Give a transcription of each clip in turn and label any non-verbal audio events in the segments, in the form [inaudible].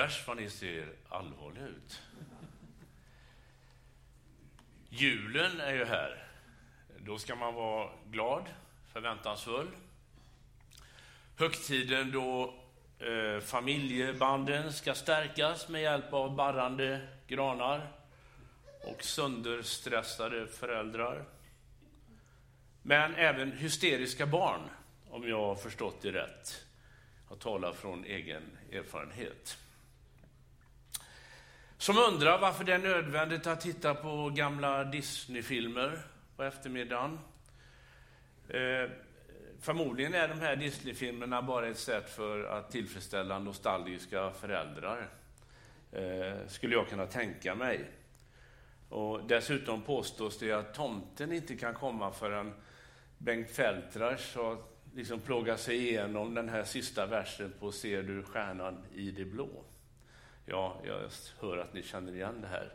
värst vad ni ser allvarliga ut. Julen är ju här. Då ska man vara glad, förväntansfull. Högtiden då eh, familjebanden ska stärkas med hjälp av barrande granar och sönderstressade föräldrar. Men även hysteriska barn, om jag har förstått det rätt. Jag talar från egen erfarenhet. Som undrar varför det är nödvändigt att titta på gamla Disney-filmer på eftermiddagen. Eh, förmodligen är de här Disney-filmerna bara ett sätt för att tillfredsställa nostalgiska föräldrar. Eh, skulle jag kunna tänka mig. Och dessutom påstås det att tomten inte kan komma förrän Bengt Feltrars har liksom plågat sig igenom den här sista versen på Ser du stjärnan i det blå? Ja, jag hör att ni känner igen det här.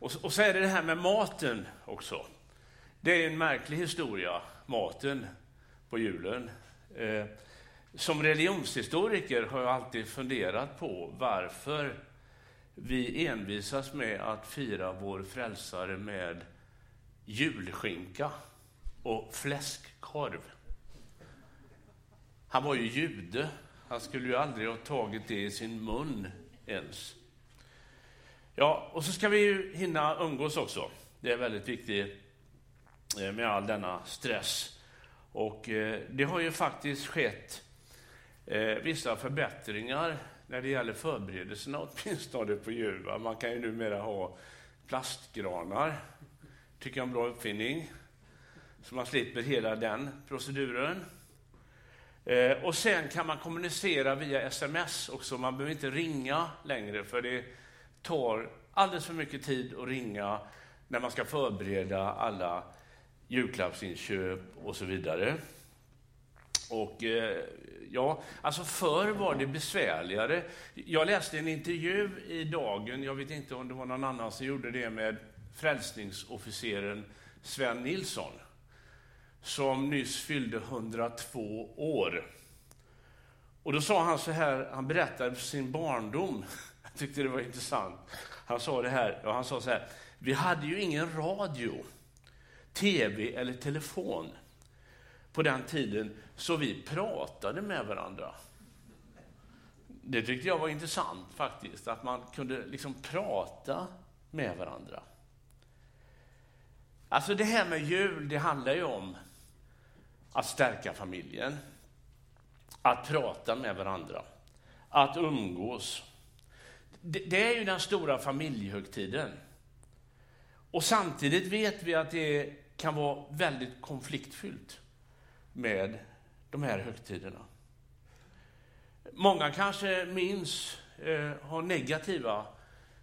Och, och så är det det här med maten också. Det är en märklig historia, maten på julen. Eh, som religionshistoriker har jag alltid funderat på varför vi envisas med att fira vår frälsare med julskinka och fläskkorv. Han var ju jude. Han skulle ju aldrig ha tagit det i sin mun ens. Ja, och så ska vi ju hinna umgås också. Det är väldigt viktigt eh, med all denna stress. Och eh, det har ju faktiskt skett eh, vissa förbättringar när det gäller förberedelserna åtminstone på jul. Man kan ju numera ha plastgranar. tycker jag är en bra uppfinning. Så man slipper hela den proceduren. Eh, och sen kan man kommunicera via sms också. Man behöver inte ringa längre för det tar alldeles för mycket tid att ringa när man ska förbereda alla julklappsinköp och så vidare. Och eh, ja, alltså förr var det besvärligare. Jag läste en intervju i Dagen, jag vet inte om det var någon annan som gjorde det, med frälsningsofficeren Sven Nilsson som nyss fyllde 102 år. Och då sa han så här, han berättade sin barndom. [laughs] Jag tyckte det var intressant. Han sa det här, ja, han sa så här, vi hade ju ingen radio, tv eller telefon på den tiden, så vi pratade med varandra. Det tyckte jag var intressant faktiskt, att man kunde liksom prata med varandra. Alltså det här med jul, det handlar ju om att stärka familjen, att prata med varandra, att umgås. Det är ju den stora familjehögtiden. Och samtidigt vet vi att det kan vara väldigt konfliktfyllt med de här högtiderna. Många kanske minns, eh, har negativa,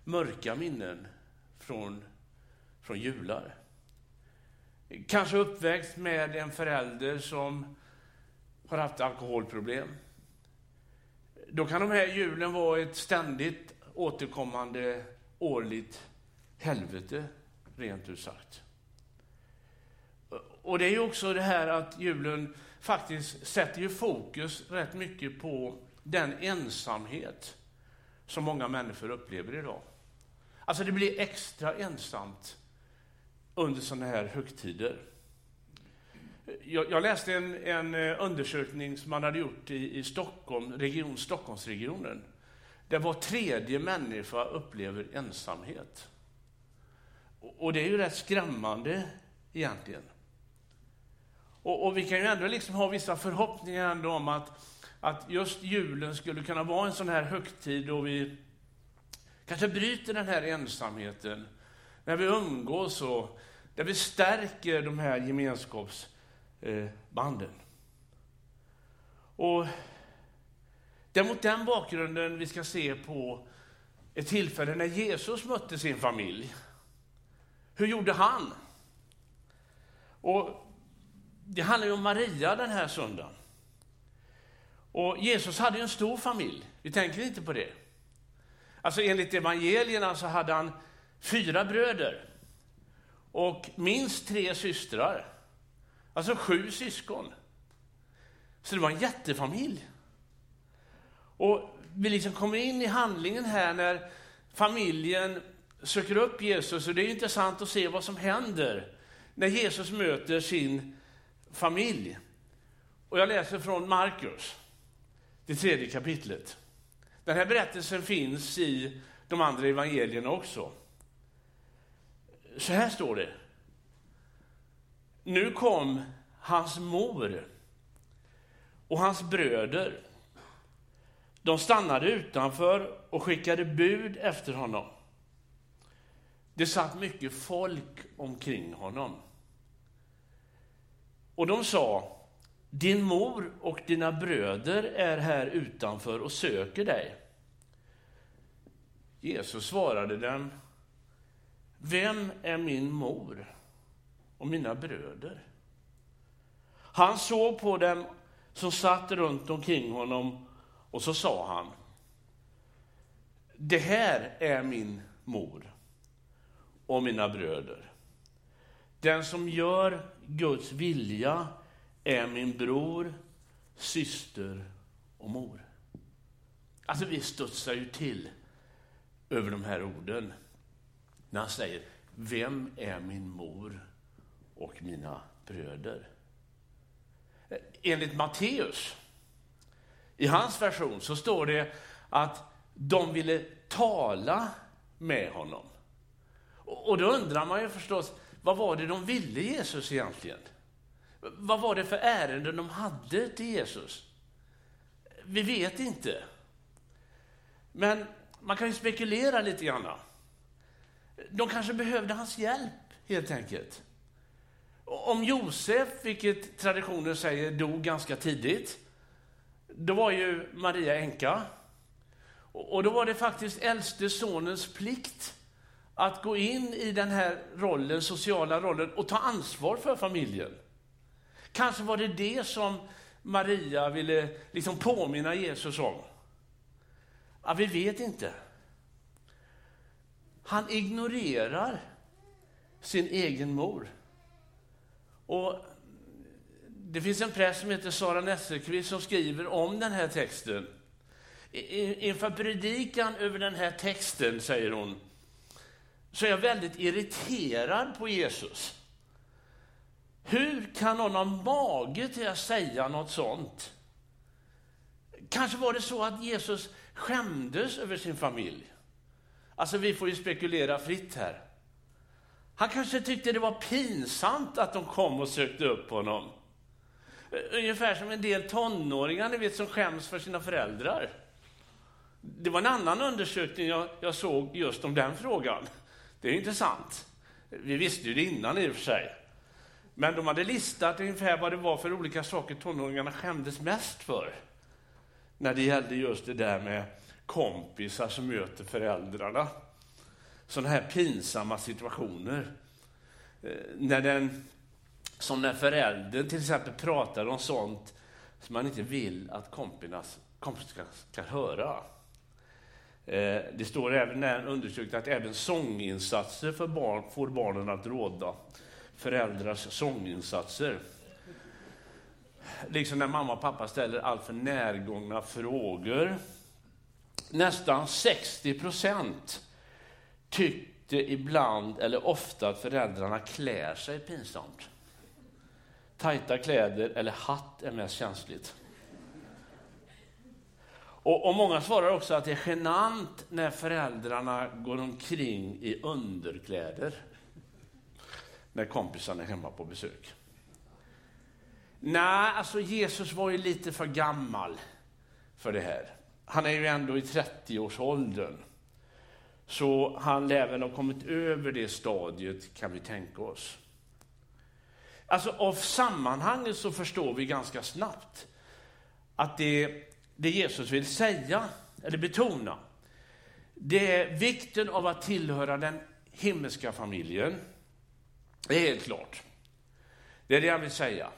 mörka minnen från, från jular. Kanske uppväxt med en förälder som har haft alkoholproblem. Då kan de här julen vara ett ständigt återkommande årligt helvete, rent ut sagt. Och det är ju också det här att julen faktiskt sätter ju fokus rätt mycket på den ensamhet som många människor upplever idag. Alltså det blir extra ensamt under sådana här högtider. Jag, jag läste en, en, eh, undersökning som man hade gjort i, i Stockholm, region, Stockholmsregionen. Där var tredje människa upplever ensamhet. Och, och det är ju rätt skrämmande egentligen. Och, och, vi kan ju ändå liksom ha vissa förhoppningar ändå om att, att just julen skulle kunna vara en sån här högtid då vi kanske bryter den här ensamheten när vi umgås och där vi stärker de här gemenskapsbanden. Och det är mot den bakgrunden vi ska se på ett tillfälle när Jesus mötte sin familj. Hur gjorde han? Och det handlar ju om Maria den här söndagen. Och Jesus hade ju en stor familj. Vi tänker inte på det. Alltså enligt evangelierna så hade han fyra bröder och minst tre systrar. Alltså sju syskon. Så det var en jättefamilj. Och vi liksom kommer in i handlingen här när familjen söker upp Jesus och det är intressant att se vad som händer när Jesus möter sin familj. Och jag läser från Markus, det tredje kapitlet. Den här berättelsen finns i de andra evangelierna också. Så här står det. Nu kom hans mor och hans bröder. De stannade utanför och skickade bud efter honom. Det satt mycket folk omkring honom. Och de sa, din mor och dina bröder är här utanför och söker dig. Jesus svarade dem, vem är min mor och mina bröder? Han såg på dem som satt runt omkring honom och så sa han, det här är min mor och mina bröder. Den som gör Guds vilja är min bror, syster och mor. Alltså vi studsar ju till över de här orden när han säger, vem är min mor och mina bröder? Enligt Matteus, i hans version, så står det att de ville tala med honom. Och då undrar man ju förstås, vad var det de ville Jesus egentligen? Vad var det för ärenden de hade till Jesus? Vi vet inte. Men man kan ju spekulera lite grann. De kanske behövde hans hjälp, helt enkelt. Om Josef, vilket traditionen säger, dog ganska tidigt, då var ju Maria änka. Och då var det faktiskt äldste sonens plikt att gå in i den här rollen, sociala rollen och ta ansvar för familjen. Kanske var det det som Maria ville liksom påminna Jesus om. Ja, vi vet inte. Han ignorerar sin egen mor. Och det finns en präst som heter Sara Nesselqvist som skriver om den här texten. Inför predikan över den här texten, säger hon, så är jag väldigt irriterad på Jesus. Hur kan någon ha mage till att säga något sånt? Kanske var det så att Jesus skämdes över sin familj. Alltså, vi får ju spekulera fritt här. Han kanske tyckte det var pinsamt att de kom och sökte upp honom. Eh, ungefär som en del tonåringar ni vet, som skäms för sina föräldrar. Det var en annan undersökning jag, jag såg just om den frågan. Det är intressant. Vi visste ju det innan i och för sig. Men de hade listat ungefär vad det var för olika saker tonåringarna skämdes mest för. När det gällde just det där med kompisar som möter föräldrarna. Sådana här pinsamma situationer. Eh, när den, som när föräldern till exempel pratar om sånt som man inte vill att kompisarna ska, ska höra. Eh, det står även när undersökning att även sånginsatser för barn får barnen att råda. Föräldrars sånginsatser. Liksom när mamma och pappa ställer alltför närgångna frågor. Nästan 60 procent tyckte ibland eller ofta att föräldrarna klär sig pinsamt. Tajta kläder eller hatt är mest känsligt. Och, och, många svarar också att det är genant när föräldrarna går omkring i underkläder när kompisarna är hemma på besök. Nej, alltså Jesus var ju lite för gammal för det här. Han är ju ändå i 30-årsåldern. Så han lär väl ha kommit över det stadiet, kan vi tänka oss. Alltså av sammanhanget så förstår vi ganska snabbt att det det Jesus vill säga, eller betona, det är vikten av att tillhöra den himmelska familjen. Det är helt klart. Det är det han vill säga.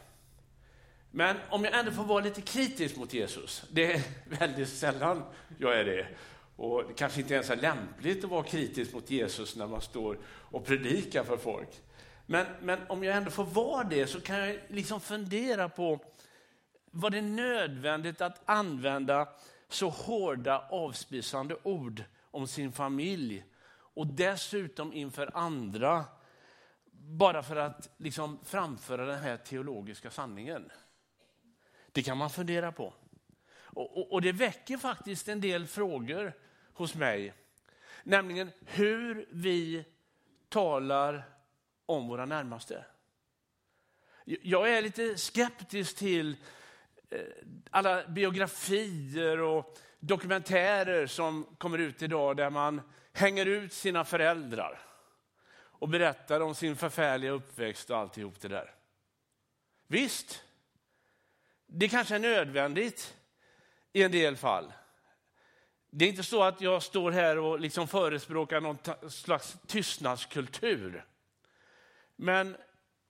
Men om jag ändå får vara lite kritisk mot Jesus, det är [laughs] väldigt sällan jag är det. Och det kanske inte ens är lämpligt att vara kritisk mot Jesus när man står och predikar för folk. Men, men om jag ändå får vara det så kan jag liksom fundera på var det nödvändigt att använda så hårda avspisande ord om sin familj och dessutom inför andra bara för att liksom framföra den här teologiska sanningen? Det kan man fundera på. Och, och, och det väcker faktiskt en del frågor hos mig. Nämligen hur vi talar om våra närmaste. Jag är lite skeptisk till eh, alla biografier och dokumentärer som kommer ut idag där man hänger ut sina föräldrar och berättar om sin förfärliga uppväxt och alltihop det där. Visst, det kanske är nödvändigt i en del fall. Det är inte så att jag står här och liksom förespråkar någon slags tystnadskultur. Men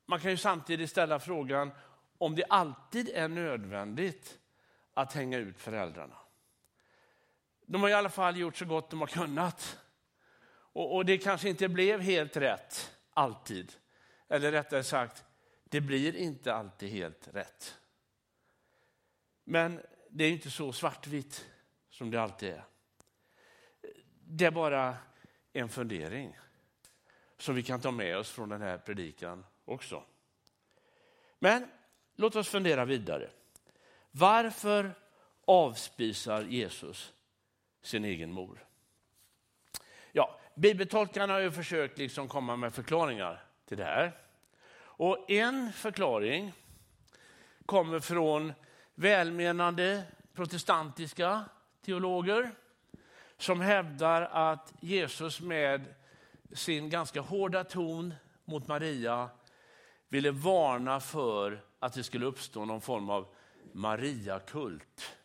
man kan ju samtidigt ställa frågan om det alltid är nödvändigt att hänga ut föräldrarna. De har i alla fall gjort så gott de har kunnat. Och, och det kanske inte blev helt rätt alltid. Eller rättare sagt, det blir inte alltid helt rätt. Men det är inte så svartvitt som det alltid är. Det är bara en fundering som vi kan ta med oss från den här predikan också. Men låt oss fundera vidare. Varför avspisar Jesus sin egen mor? Ja, bibeltolkarna har ju försökt liksom komma med förklaringar till det här. Och en förklaring kommer från välmenande protestantiska teologer som hävdar att Jesus med sin ganska hårda ton mot Maria ville varna för att det skulle uppstå någon form av Mariakult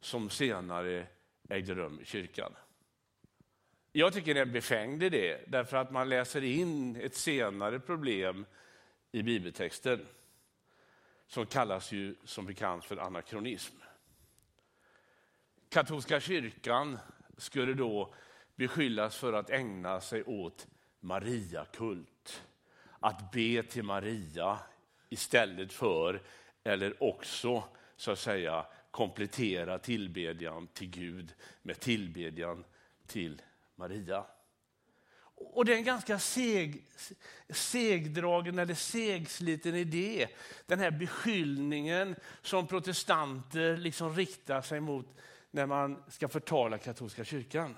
som senare ägde rum i kyrkan. Jag tycker det är en befängd idé därför att man läser in ett senare problem i bibeltexten som kallas ju som bekant för anakronism. Katolska kyrkan skulle då beskyllas för att ägna sig åt Mariakult. Att be till Maria istället för, eller också, så att säga, komplettera tillbedjan till Gud med tillbedjan till Maria. Och det är en ganska seg, segdragen eller segsliten idé. Den här beskyllningen som protestanter liksom riktar sig mot när man ska förtala katolska kyrkan.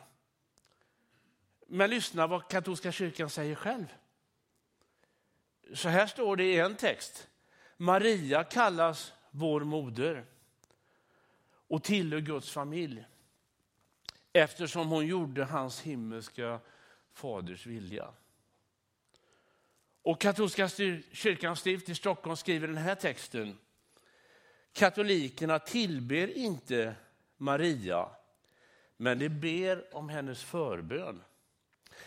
Men lyssna vad katolska kyrkan säger själv. Så här står det i en text. Maria kallas vår moder och tillhör Guds familj eftersom hon gjorde hans himmelska faders vilja. Och katolska kyrkans stift i Stockholm skriver den här texten. Katolikerna tillber inte Maria, men de ber om hennes förbön.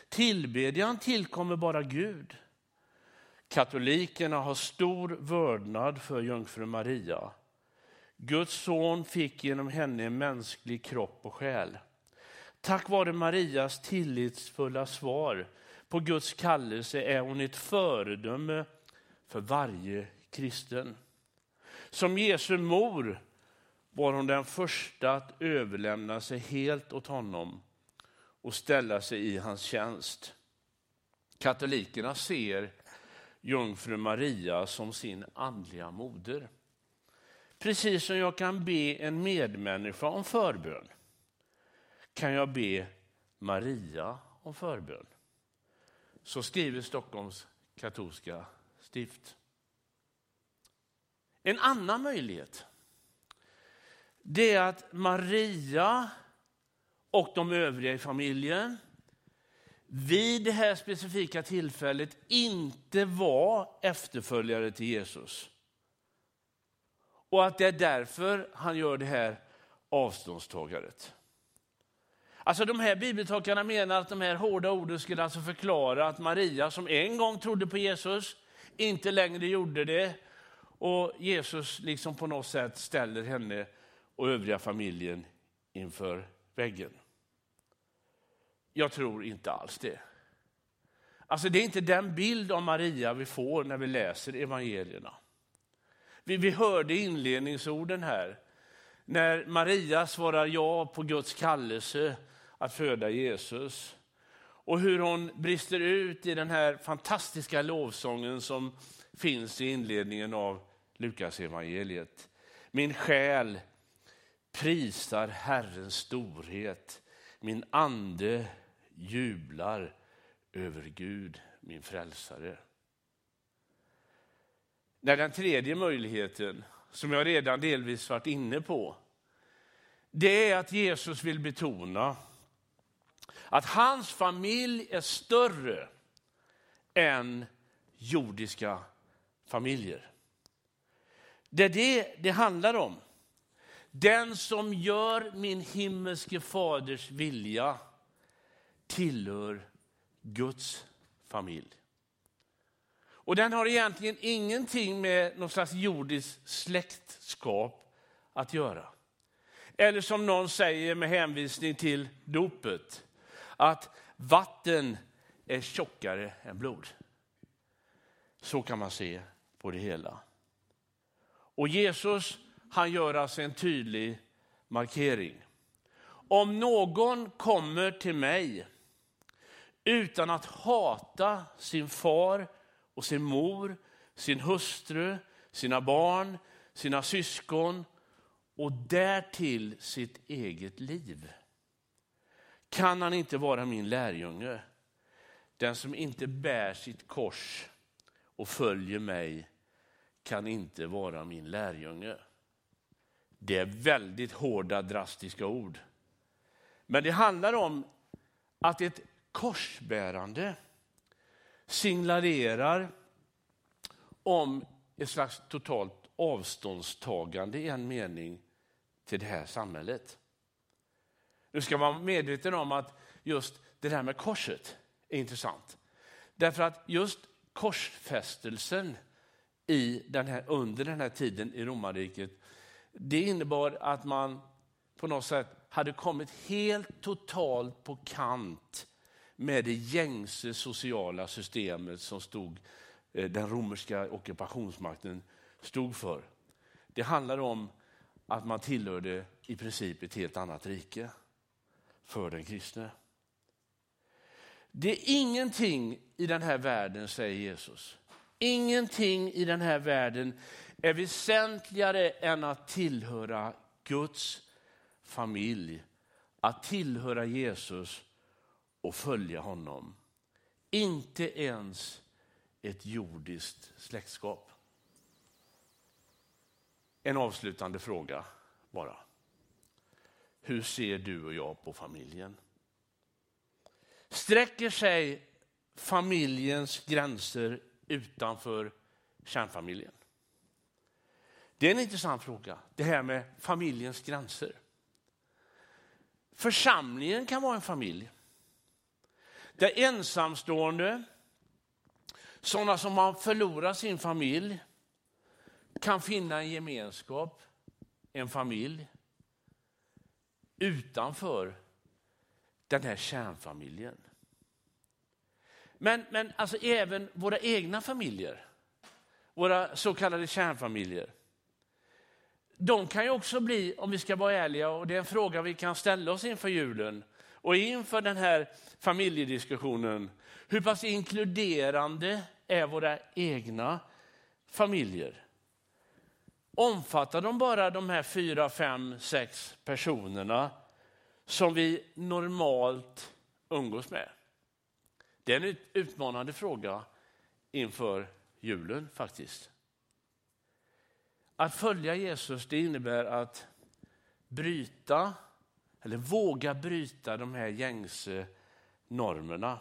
Tillbedjan tillkommer bara Gud. Katolikerna har stor vördnad för jungfru Maria. Guds son fick genom henne en mänsklig kropp och själ. Tack vare Marias tillitsfulla svar på Guds kallelse är hon ett föredöme för varje kristen. Som Jesu mor var hon den första att överlämna sig helt åt honom och ställa sig i hans tjänst. Katolikerna ser jungfru Maria som sin andliga moder. Precis som jag kan be en medmänniska om förbön kan jag be Maria om förbön. Så skriver Stockholms katolska stift. En annan möjlighet det är att Maria och de övriga i familjen vid det här specifika tillfället inte var efterföljare till Jesus. Och att det är därför han gör det här avståndstagandet. Alltså de här bibeltolkarna menar att de här hårda orden skulle alltså förklara att Maria som en gång trodde på Jesus inte längre gjorde det och Jesus liksom på något sätt ställer henne och övriga familjen inför väggen. Jag tror inte alls det. Alltså det är inte den bild av Maria vi får när vi läser evangelierna. Vi, vi hörde inledningsorden här när Maria svarar ja på Guds kallelse att föda Jesus. Och hur hon brister ut i den här fantastiska lovsången som finns i inledningen av Lukas evangeliet. Min själ prisar Herrens storhet, min ande jublar över Gud, min frälsare. När den tredje möjligheten, som jag redan delvis varit inne på, det är att Jesus vill betona att hans familj är större än jordiska familjer. Det är det det handlar om. Den som gör min himmelske faders vilja tillhör Guds familj. Och den har egentligen ingenting med någon slags jordiskt släktskap att göra. Eller som någon säger med hänvisning till dopet, att vatten är tjockare än blod. Så kan man se på det hela. Och Jesus han gör alltså en tydlig markering. Om någon kommer till mig utan att hata sin far och sin mor, sin hustru, sina barn, sina syskon och därtill sitt eget liv kan han inte vara min lärjunge. Den som inte bär sitt kors och följer mig kan inte vara min lärjunge. Det är väldigt hårda, drastiska ord. Men det handlar om att ett korsbärande signalerar om ett slags totalt avståndstagande i en mening till det här samhället. Nu ska man vara medveten om att just det där med korset är intressant. Därför att just korsfästelsen i den här, under den här tiden i romarriket, det innebar att man på något sätt hade kommit helt totalt på kant med det gängse sociala systemet som stod, eh, den romerska ockupationsmakten stod för. Det handlade om att man tillhörde i princip ett helt annat rike för den kristne. Det är ingenting i den här världen, säger Jesus. Ingenting i den här världen är väsentligare än att tillhöra Guds familj, att tillhöra Jesus och följa honom. Inte ens ett jordiskt släktskap. En avslutande fråga bara. Hur ser du och jag på familjen? Sträcker sig familjens gränser utanför kärnfamiljen? Det är en intressant fråga, det här med familjens gränser. Församlingen kan vara en familj. Där ensamstående, sådana som har förlorat sin familj, kan finna en gemenskap, en familj, utanför den här kärnfamiljen. Men, men alltså även våra egna familjer, våra så kallade kärnfamiljer, de kan ju också bli, om vi ska vara ärliga, och det är en fråga vi kan ställa oss inför julen och inför den här familjediskussionen. Hur pass inkluderande är våra egna familjer? Omfattar de bara de här fyra, fem, sex personerna som vi normalt umgås med? Det är en utmanande fråga inför julen faktiskt. Att följa Jesus det innebär att bryta, eller våga bryta de här gängse normerna.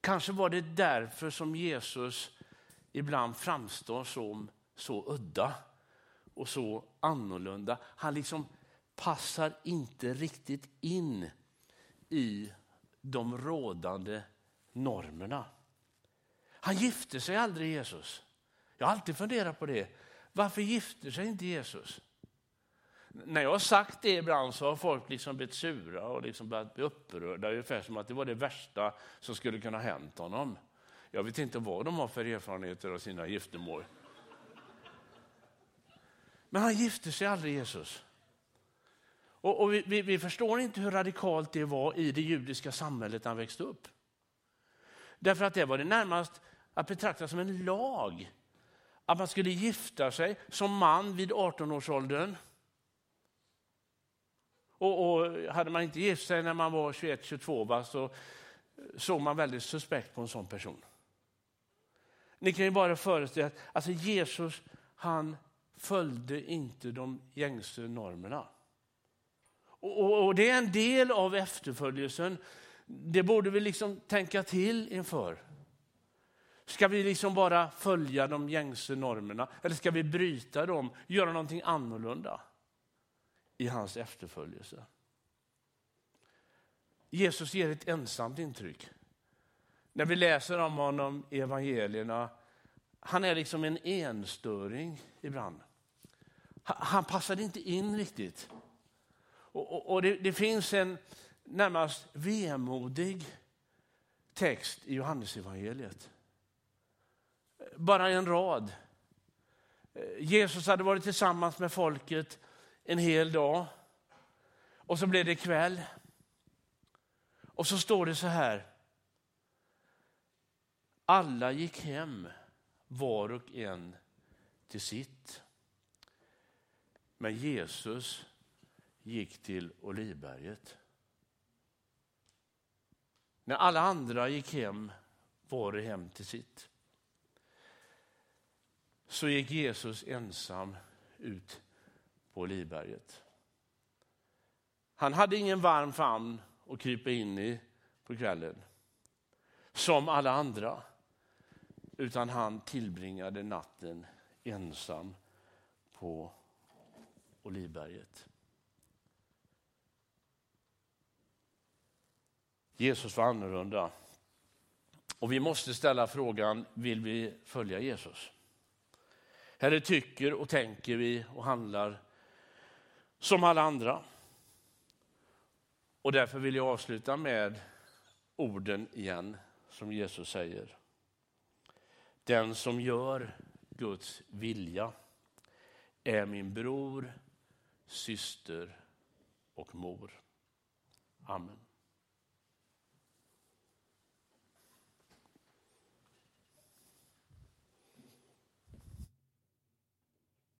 Kanske var det därför som Jesus ibland framstår som så udda och så annorlunda. Han liksom passar inte riktigt in i de rådande normerna. Han gifte sig aldrig Jesus. Jag har alltid funderat på det. Varför gifte sig inte Jesus? När jag har sagt det ibland så har folk liksom blivit sura och liksom börjat bli upprörda, ungefär som att det var det värsta som skulle kunna hänt honom. Jag vet inte vad de har för erfarenheter av sina giftermål. Men han gifte sig aldrig Jesus. Och, och vi, vi, vi, förstår inte hur radikalt det var i det judiska samhället när han växte upp. Därför att det var det närmast att betrakta som en lag. Att man skulle gifta sig som man vid 18-årsåldern. Och, och, hade man inte gift sig när man var 21-22 så såg man väldigt suspekt på en sån person. Ni kan ju bara föreställa er att alltså Jesus han följde inte de gängse normerna. Och, och, och, det är en del av efterföljelsen. Det borde vi liksom tänka till inför. Ska vi liksom bara följa de gängse normerna eller ska vi bryta dem, göra någonting annorlunda i hans efterföljelse? Jesus ger ett ensamt intryck. När vi läser om honom i evangelierna, han är liksom en enstöring ibland. Han passade inte in riktigt. Och, och, och det, det, finns en närmast vemodig text i Johannesevangeliet. Bara en rad. Eh, Jesus hade varit tillsammans med folket en hel dag. Och så blev det kväll. Och så står det så här. Alla gick hem, var och en till sitt. Men Jesus gick till Olivberget. När alla andra gick hem, var och hem till sitt, så gick Jesus ensam ut på Olivberget. Han hade ingen varm famn att krypa in i på kvällen, som alla andra, utan han tillbringade natten ensam på Olivberget. Jesus var annorlunda. Och vi måste ställa frågan, vill vi följa Jesus? Eller tycker och tänker vi och handlar som alla andra? Och därför vill jag avsluta med orden igen som Jesus säger. Den som gör Guds vilja är min bror, syster och mor. Amen.